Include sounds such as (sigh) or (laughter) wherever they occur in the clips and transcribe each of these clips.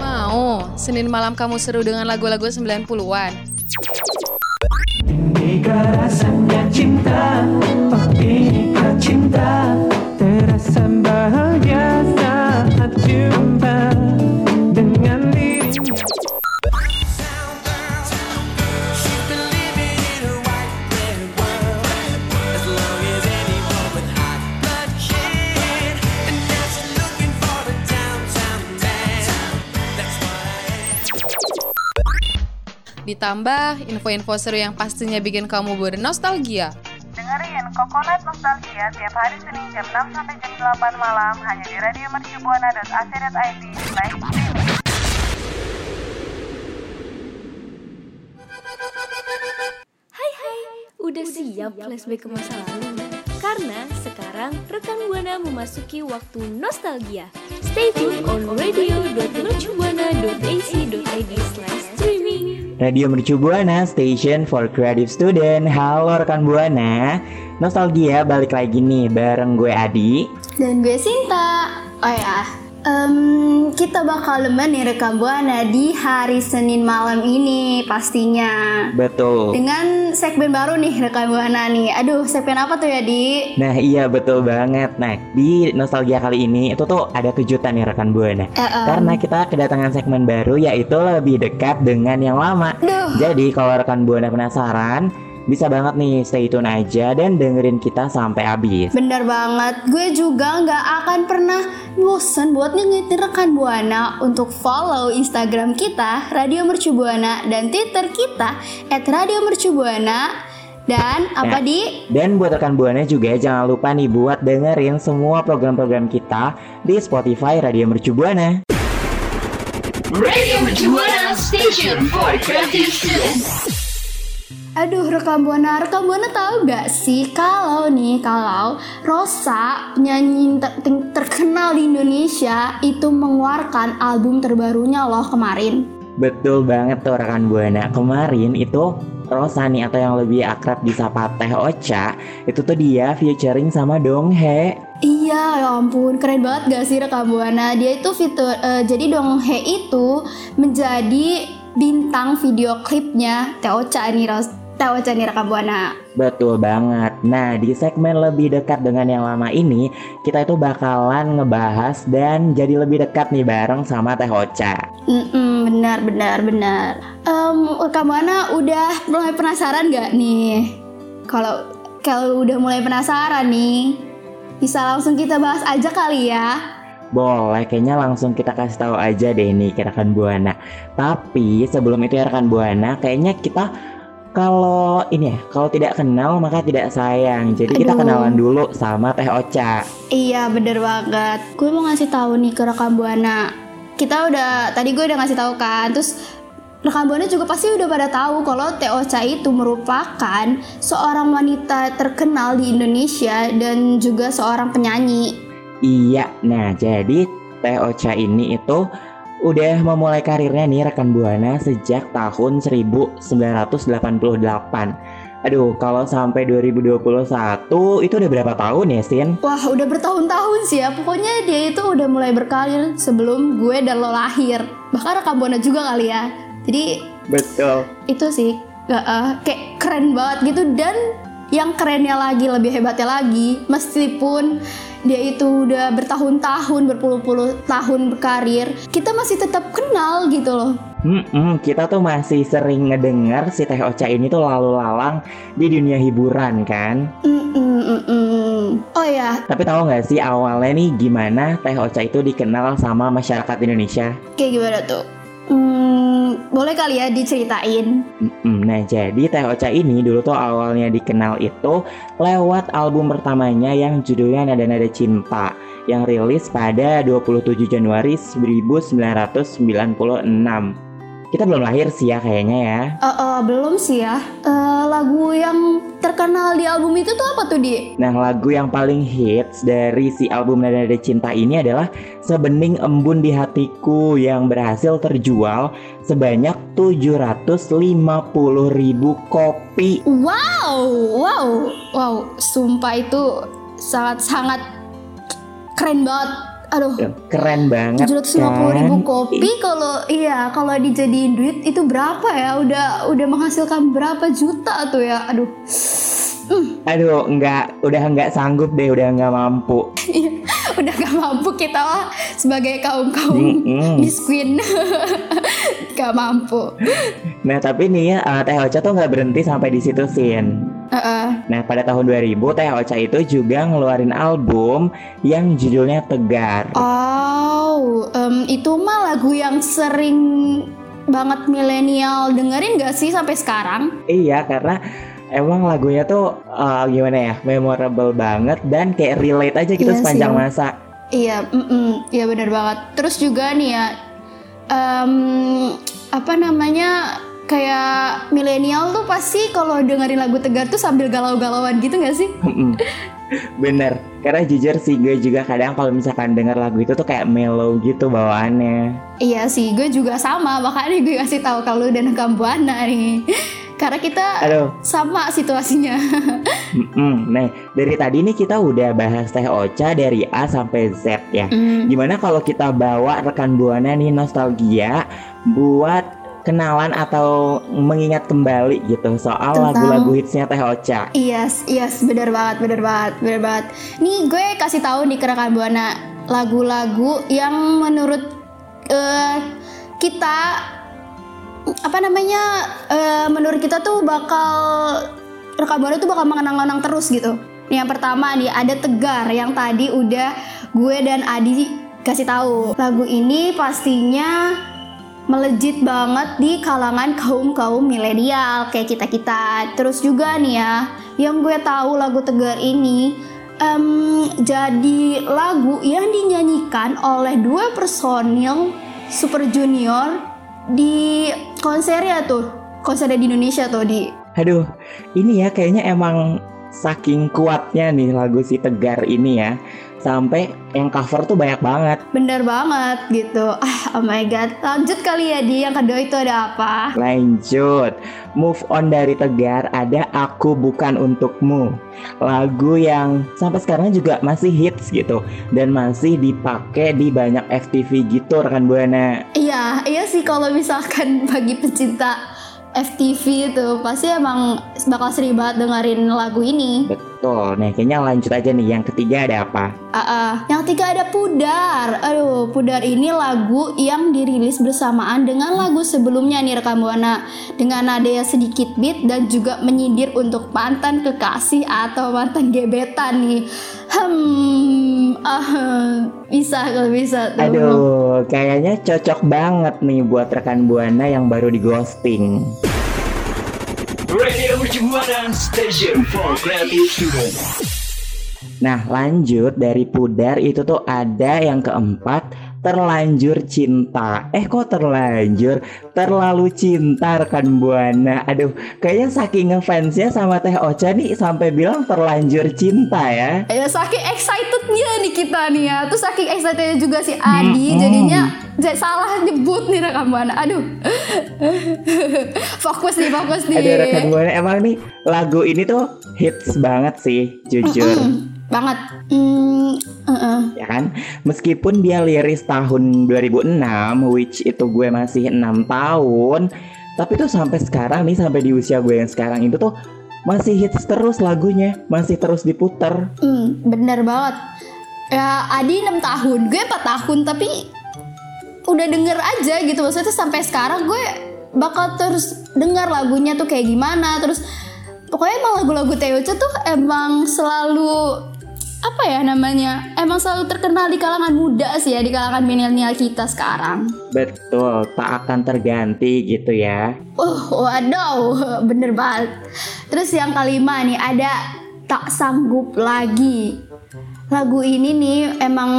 Mau, Senin malam kamu seru dengan lagu-lagu 90-an. Inikah rasanya cinta Oh inikah cinta Ditambah info-info seru yang pastinya bikin kamu bernostalgia. Dengerin Coconut Nostalgia tiap hari Senin jam 6 sampai jam 8 malam hanya di radio mercubuana.ac.id. Hai hai, udah siap flashback ke masa lalu? Karena sekarang rekan Buana memasuki waktu nostalgia. Stay tune on radio.mercubuana.ac.id slash streaming. Radio Mercu Buana, station for creative student. Halo rekan Buana. Nostalgia balik lagi nih bareng gue Adi. Dan gue Sinta. Oh ya, em, kita bakal nih rekam buana di hari Senin malam ini pastinya. Betul. Dengan segmen baru nih rekam buana nih. Aduh, segmen apa tuh ya di? Nah iya betul banget. Nah di nostalgia kali ini itu tuh ada kejutan nih rekan Buana. Eh, em. Karena kita kedatangan segmen baru yaitu lebih dekat dengan yang lama. Duh. Jadi kalau rekan Buana penasaran, bisa banget nih stay tune aja dan dengerin kita sampai habis. Bener banget, gue juga nggak akan pernah bosan buat ngingetin rekan Buana untuk follow Instagram kita Radio Mercu Buana dan Twitter kita @radiomercubuana dan apa Nah, di Dan buat rekan Buana juga jangan lupa nih buat dengerin semua program-program kita di Spotify Radio Mercu Buana. Aduh rekam buana, rekam buana tahu gak sih kalau nih kalau Rosa penyanyi ter- ter- terkenal di Indonesia itu mengeluarkan album terbarunya loh kemarin. Betul banget tuh rekan Buana. Kemarin itu Rosa nih atau yang lebih akrab disapa Teh Ocha itu tuh dia featuring sama Donghae. Iya ya ampun keren banget gak sih rekam buana Dia itu fitur eh, jadi Donghae itu menjadi bintang video klipnya Teocha nih Ros Teocha nih rekam buana Betul banget. Nah, di segmen lebih dekat dengan yang lama ini, kita itu bakalan ngebahas dan jadi lebih dekat nih bareng sama Teh Ocha. Mm-mm, benar benar benar Em, rekam buana udah mulai penasaran gak nih Kalau kalau udah mulai penasaran nih bisa langsung kita bahas aja kali ya Boleh, kayaknya langsung kita kasih tahu aja deh nih ke rekan Buana. Tapi sebelum itu ya rekan Buana, kayaknya kita kalau ini ya, kalau tidak kenal maka tidak sayang. Jadi kita Aduh. kenalan dulu sama Teh Ocha. Iya bener banget. Gue mau ngasih tahu nih ke rekam buana. Kita udah tadi gue udah ngasih tahu kan. Terus rekam buana juga pasti udah pada tahu kalau Teh Ocha itu merupakan seorang wanita terkenal di Indonesia dan juga seorang penyanyi. Iya, nah jadi Teh Ocha ini itu udah memulai karirnya nih rekan Buana sejak tahun 1988. Aduh, kalau sampai 2021 itu udah berapa tahun ya, Sin? Wah udah bertahun-tahun sih ya. Pokoknya dia itu udah mulai berkarir sebelum gue dan lo lahir. Bahkan rekam buana juga kali ya. Jadi Betul. itu sih nggak, eh, kayak keren banget gitu dan yang kerennya lagi lebih hebatnya lagi meskipun dia itu udah bertahun-tahun berpuluh-puluh tahun berkarir kita masih tetap kenal gitu loh Hmm, kita tuh masih sering ngedengar si Teh Ocha ini tuh lalu lalang di dunia hiburan kan. Mm-mm, mm-mm. oh ya Tapi tahu nggak sih awalnya nih gimana Teh Ocha itu dikenal sama masyarakat Indonesia? kayak gimana tuh Hmm, boleh kali ya diceritain Nah jadi Teh Ocha ini dulu tuh awalnya dikenal itu lewat album pertamanya yang judulnya Nada Nada Cinta yang rilis pada 27 Januari 1996. Kita belum lahir sih ya kayaknya ya. Eh, eh, belum sih ya Eh, lagu yang terkenal di album itu tuh apa tuh di Nah lagu yang paling hits dari si album Nada Nada Cinta ini adalah Sebening Embun di Hatiku yang berhasil terjual sebanyak 750 ribu kopi Wow, wow, wow, sumpah itu sangat-sangat keren banget. Aduh, Keren banget tujuh ratus lima puluh ribu kan? kopi kalau iya kalau dijadiin duit itu berapa ya? Udah udah menghasilkan berapa juta tuh ya? Aduh, Aduh, nggak, udah nggak sanggup deh, udah nggak mampu. Udah gak mampu kita lah sebagai kaum kaum Mm-mm. miskin (laughs) gak mampu. Nah, tapi nih ya, eh, Teh Ocha tuh nggak berhenti sampai di situ, Sin. Heeh. Nah, pada tahun 2000, Teh Ocha itu juga ngeluarin album yang judulnya Tegar. Oh, em, itu mah lagu yang sering banget milenial dengerin gak sih sampai sekarang? Iya, karena emang lagunya tuh eh, gimana ya, memorable banget dan kayak relate aja gitu Iya sih. sepanjang masa. Iya, mm iya bener banget. Terus juga nih ya, em, apa namanya kayak milenial tuh pasti kalau dengerin lagu Tegar tuh sambil galau-galauan gitu gak sih? (laughs) Bener, karena jujur sih gue juga kadang kalau misalkan denger lagu itu tuh kayak mellow gitu bawaannya. Iya sih, gue juga sama. Makanya gue kasih tahu kalau dan Kambuana nih. Karena kita Aduh, sama situasinya. (laughs) mm-mm. nah dari tadi nih kita udah bahas Teh Ocha dari A sampai Z ya. Hmm. Gimana kalau kita bawa rekan buana nih nostalgia buat kenalan atau mengingat kembali gitu soal Tentang- lagu-lagu hitsnya Teh Ocha. Yes, yes, bener banget, bener banget, bener banget. Nih gue kasih tahu nih ke rekan buana lagu-lagu yang menurut eh, kita apa namanya eh, menurut kita tuh bakal rekan buana tuh bakal mengenang-kenang terus gitu. Yang pertama nih ada Tegar yang tadi udah gue dan Adi kasih tahu. Lagu ini pastinya melejit banget di kalangan kaum kaum milenial kayak kita kita. Terus juga nih ya, yang gue tahu lagu Tegar ini em, jadi lagu yang dinyanyikan oleh dua personil Super Junior di konsernya tuh, konsernya di Indonesia tuh di Aduh, ini ya kayaknya emang saking kuatnya nih lagu si Tegar ini ya. Sampai yang cover tuh banyak banget. bener banget gitu. Ah, oh my god. Lanjut kali ya di. Yang kedua itu ada apa? Lanjut, move on dari Tegar ada Aku Bukan Untukmu. Lagu yang sampai sekarang juga masih hits gitu. Dan masih dipakai di banyak FTV gitu rekan Buana. Iya, iya sih kalau misalkan bagi pecinta FTV itu pasti emang bakal sering banget dengerin lagu ini. Betul, nah kayaknya lanjut aja nih Yang ketiga ada apa? Ah, ah. Yang ketiga ada Pudar. Aduh, Pudar ini lagu yang dirilis bersamaan dengan lagu sebelumnya nih rekam buana dengan nada yang sedikit beat dan juga menyindir untuk mantan kekasih atau mantan gebetan nih. Hmm, ah, bisa kalau bisa tuh. Aduh, kayaknya cocok banget nih buat rekan Buana yang baru di ghosting Radio Mercubuana Station for Creative Student. Nah lanjut dari pudar itu tuh ada yang keempat terlanjur cinta. Eh kok terlanjur? Terlalu cinta rekan buana. Aduh kayaknya saking ngefansnya sama Teh Ocha nih sampai bilang terlanjur cinta ya. Ya saking excitednya nih kita nih ya. Terus saking excitednya juga si Adi Mm-mm. Jadinya j- salah nyebut nih rekam buana. Aduh. (laughs) Fokus nih fokus nih Aduh rekan buana emang nih lagu ini tuh hits banget sih jujur Banget Hmm, uh-uh. ya kan meskipun dia liris tahun 2006 which itu gue masih enam tahun tapi tuh sampai sekarang nih sampai di usia gue yang sekarang itu tuh masih hits terus lagunya masih terus diputer Hmm, bener banget. Ya Adi 6 tahun, gue 4 tahun tapi udah denger aja gitu maksudnya sampai sekarang gue bakal terus dengar lagunya tuh kayak gimana terus pokoknya emang lagu-lagu Teocha tuh emang selalu apa ya namanya emang selalu terkenal di kalangan muda sih ya di kalangan milenial kita sekarang. betul tak akan terganti gitu ya Uh, waduh, bener banget. Terus yang kelima nih ada tak sanggup lagi. Lagu ini nih emang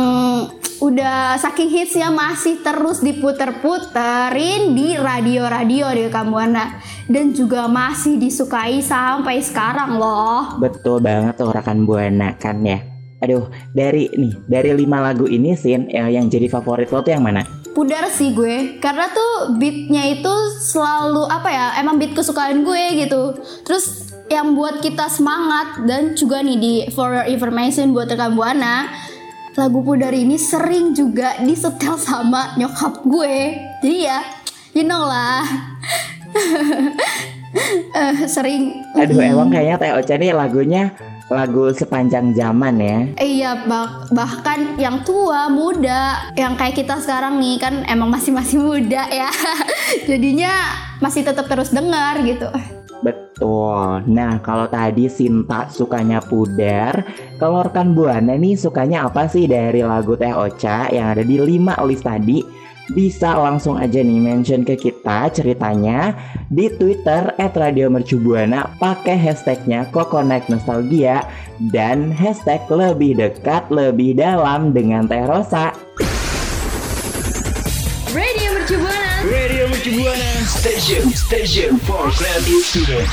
udah saking hitsnya masih terus diputer-puterin di radio-radio di Kambuana. Dan juga masih disukai sampai sekarang loh. betul banget tuh rekan buana kan ya? Aduh dari nih dari lima lagu ini sin eh, yang jadi favorit lo tuh yang mana? Pudar sih gue karena tuh beatnya itu selalu apa ya emang beat kesukaan gue gitu. Terus yang buat kita semangat dan juga nih di for your information buat rekan buana lagu pudar ini sering juga disetel sama nyokap gue. Jadi ya, you know lah. (laughs) Eh, sering Aduh Mm. emang kayaknya Teh Ocha nih lagunya lagu sepanjang zaman ya. Iya, bah- bahkan yang tua, muda, yang kayak kita sekarang nih kan emang masih masih muda ya. (laughs) Jadinya masih tetap terus dengar gitu. Betul. Nah kalau tadi Sinta sukanya pudar, kalau rekan Buana nih sukanya apa sih dari lagu Teh Ocha yang ada di 5 list tadi? Bisa langsung aja nih mention ke kita ceritanya di Twitter @radiomercubuana pakai hashtagnya Kokonek Nostalgia dan hashtag lebih dekat lebih dalam dengan Teh Rosa. Radio Mercu Buana. Radio Mercu Buana Station Station for Creative Student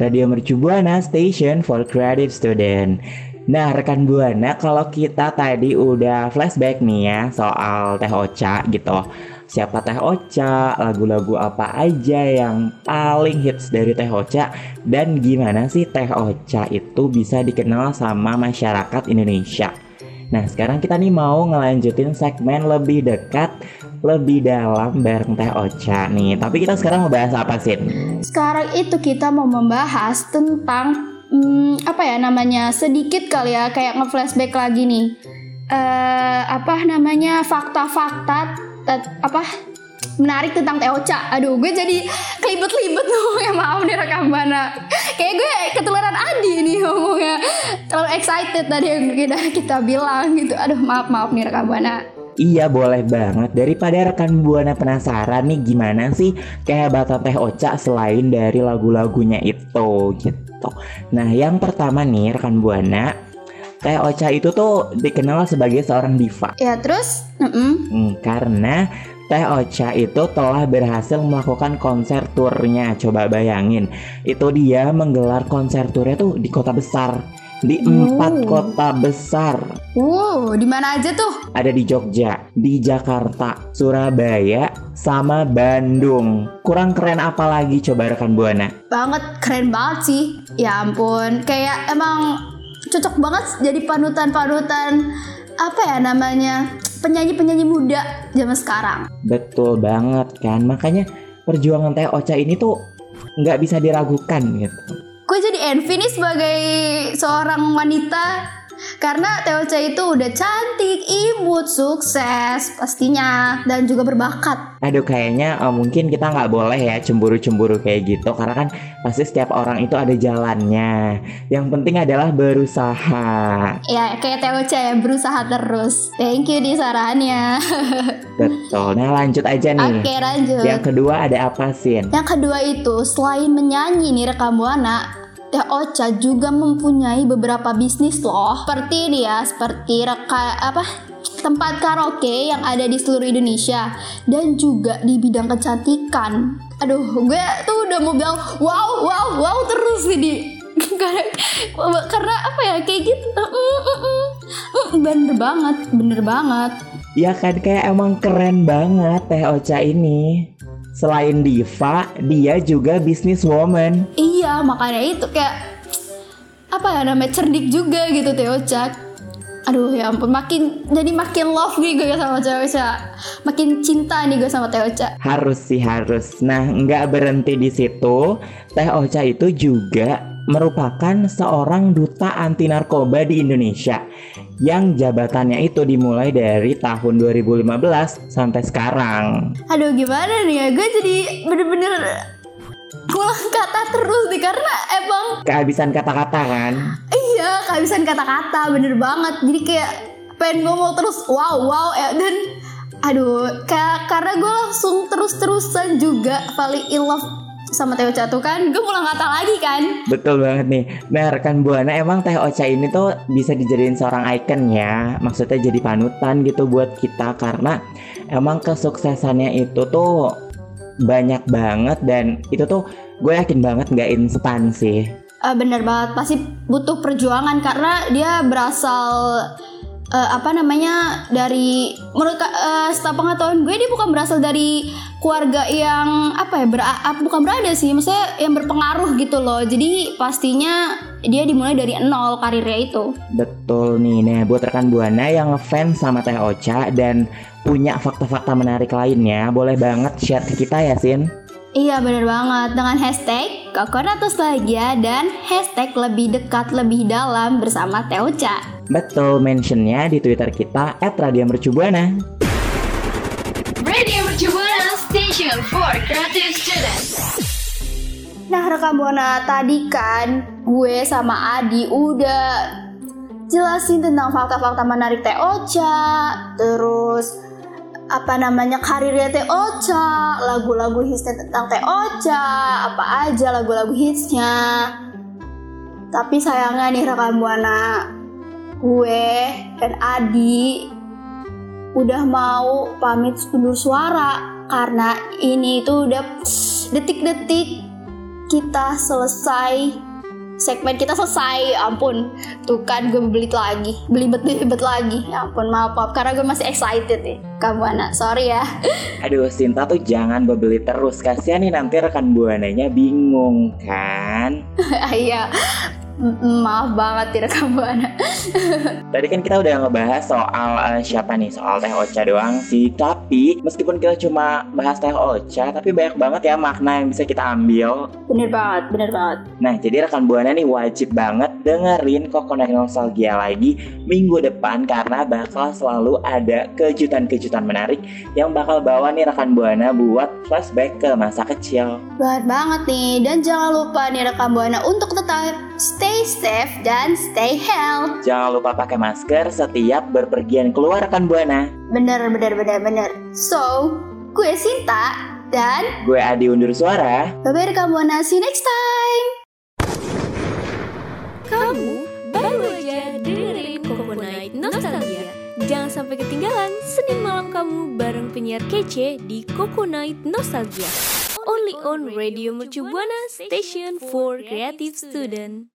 Radio Mercu Buana Station for Creative Student. Nah, rekan Buana, kalau kita tadi udah flashback nih ya soal Teh Ocha gitu. Siapa Teh Ocha, lagu-lagu apa aja yang paling hits dari Teh Ocha dan gimana sih Teh Ocha itu bisa dikenal sama masyarakat Indonesia. Nah, sekarang kita nih mau ngelanjutin segmen lebih dekat, lebih dalam bareng Teh Ocha nih. Tapi kita sekarang mau bahas apa sih? Sekarang itu kita mau membahas tentang hmm, apa ya namanya sedikit kali ya kayak nge-flashback lagi nih. Eh apa namanya fakta-fakta apa menarik tentang Teocha. Aduh, gue jadi kelibet-libet tuh (laughs) ya maaf nih rekam mana. Kayak gue ketularan Adi nih ngomongnya. Terlalu excited tadi yang kita, kita bilang gitu. Aduh, maaf maaf nih rekam mana. Iya boleh banget Daripada rekan Buana penasaran nih gimana sih kehebatan Teh Ocha selain dari lagu-lagunya itu gitu Nah yang pertama nih rekan Buana Teh Ocha itu tuh dikenal sebagai seorang diva Ya terus, mm-mm. Hmm, Karena Teh Ocha itu telah berhasil melakukan konser turnya Coba bayangin Itu dia menggelar konser turnya tuh di kota besar Di empat Oh. kota besar wow, di mana aja tuh? ada di Jogja, di Jakarta, Surabaya, sama Bandung. Kurang keren apa lagi coba rekan Buana? banget keren banget sih ya ampun kayak emang cocok banget jadi panutan-panutan apa ya namanya penyanyi-penyanyi muda zaman sekarang Betul banget kan, makanya perjuangan Teh Ocha ini tuh nggak bisa diragukan gitu. gue jadi envy nih sebagai seorang wanita karena Teocha itu udah cantik, imut, sukses pastinya dan juga berbakat. Aduh kayaknya eh, mungkin kita nggak boleh ya cemburu-cemburu kayak gitu karena kan pasti setiap orang itu ada jalannya. Yang penting adalah berusaha. Ya kayak Teocha ya berusaha terus. Thank you di sarannya. (laughs) Betul. Nah lanjut aja nih. Oke lanjut. Yang kedua ada apa sih? Yang kedua itu selain menyanyi nih rekam buana, Teh Ocha juga mempunyai beberapa bisnis loh. Seperti ini ya, seperti reka apa tempat karaoke yang ada di seluruh Indonesia dan juga di bidang kecantikan. Aduh, gue tuh udah mau bilang wow, wow, wow terus ini. (laughs) karena, karena apa ya kayak gitu. Mm, mm. Mm, Bener banget, bener banget. Ya kan kayak emang keren banget Teh Ocha ini. Selain diva, dia juga businesswoman. Iya, makanya itu kayak apa ya namanya cerdik juga gitu Teh Ocha. Aduh ya ampun, makin jadi makin love nih gue sama Teh Ocha. Makin cinta nih gue sama Teh Ocha. Harus sih harus. Nah, nggak berhenti di situ. Teh Ocha itu juga merupakan seorang duta anti narkoba di Indonesia yang jabatannya itu dimulai dari tahun 2015 sampai sekarang. Aduh gimana nih ya, gue jadi bener-bener ngulang kata terus nih karena emang Kehabisan kata-kata kan? iya kehabisan kata-kata bener banget. Jadi kayak pengen ngomong terus wow wow ya dan aduh kayak karena gue langsung terus-terusan juga paling in love sama Teh Ocha tuh kan gue ngulang kata lagi kan Betul banget nih. Nah, rekan Buana emang Teh Ocha ini tuh bisa dijadiin seorang icon ya. Maksudnya jadi panutan gitu buat kita karena emang kesuksesannya itu tuh banyak banget dan itu tuh gue yakin banget nggak instan sih. Eh, bener banget pasti butuh perjuangan karena dia berasal eh, apa namanya dari menurut ka- eh, setahu pengetahuan gue dia bukan berasal dari keluarga yang apa ya ber, ah, bukan berada sih maksudnya yang berpengaruh gitu loh jadi pastinya dia dimulai dari nol karirnya itu Betul nih, nah buat rekan Buana yang ngefans sama Teh Ocha dan punya fakta-fakta menarik lainnya, boleh banget share ke kita ya, Sin. Iya bener banget dengan hashtag Coconut Nostalgia dan hashtag lebih dekat lebih dalam bersama Teocha. Betul, mentionnya di Twitter kita @radiomercubuana. Radio Mercubuana Station for Creative Students. Nah rekam buana tadi kan gue sama Adi udah jelasin tentang fakta-fakta menarik Teocha, terus apa namanya karirnya Teocha, lagu-lagu hitsnya tentang Teocha, apa aja lagu-lagu hitsnya. Tapi sayangnya nih rekam buana, gue dan Adi udah mau pamit undur suara karena ini itu udah detik-detik kita selesai segmen kita selesai. Ya ampun tuh kan gue belit lagi belibet belibet lagi. Ya ampun maaf maaf karena gue masih excited nih. Kamu anak sorry ya. (laughs) Aduh, Sinta tuh jangan bebeli terus, kasihan nih nanti rekan Buananya bingung kan. (laughs) iya maaf banget tidak kamu anak (laughs) Tadi kan kita udah ngebahas soal eh, siapa nih, soal Teh Ocha doang sih. Tapi meskipun kita cuma bahas Teh Ocha, tapi banyak banget ya makna yang bisa kita ambil bener banget bener banget Nah, jadi rekan Buana nih wajib banget dengerin Coconut Nostalgia lagi minggu depan karena bakal selalu ada kejutan-kejutan menarik yang bakal bawa nih rekan Buana buat flashback ke masa kecil. banget banget nih dan jangan lupa nih rekam buana untuk tetap stay safe dan stay health Jangan lupa pakai masker setiap berpergian keluar rekan Buana. bener bener bener bener so gue Sinta dan Gue Adi undur suara. bye bye rekam buana see you next time Kamu baru aja dengerin Coconut Nostalgia. Jangan sampai ketinggalan Senin malam kamu bareng penyiar kece di Coconut Nostalgia. Only on Radio Mercu Buana Station for Creative Student.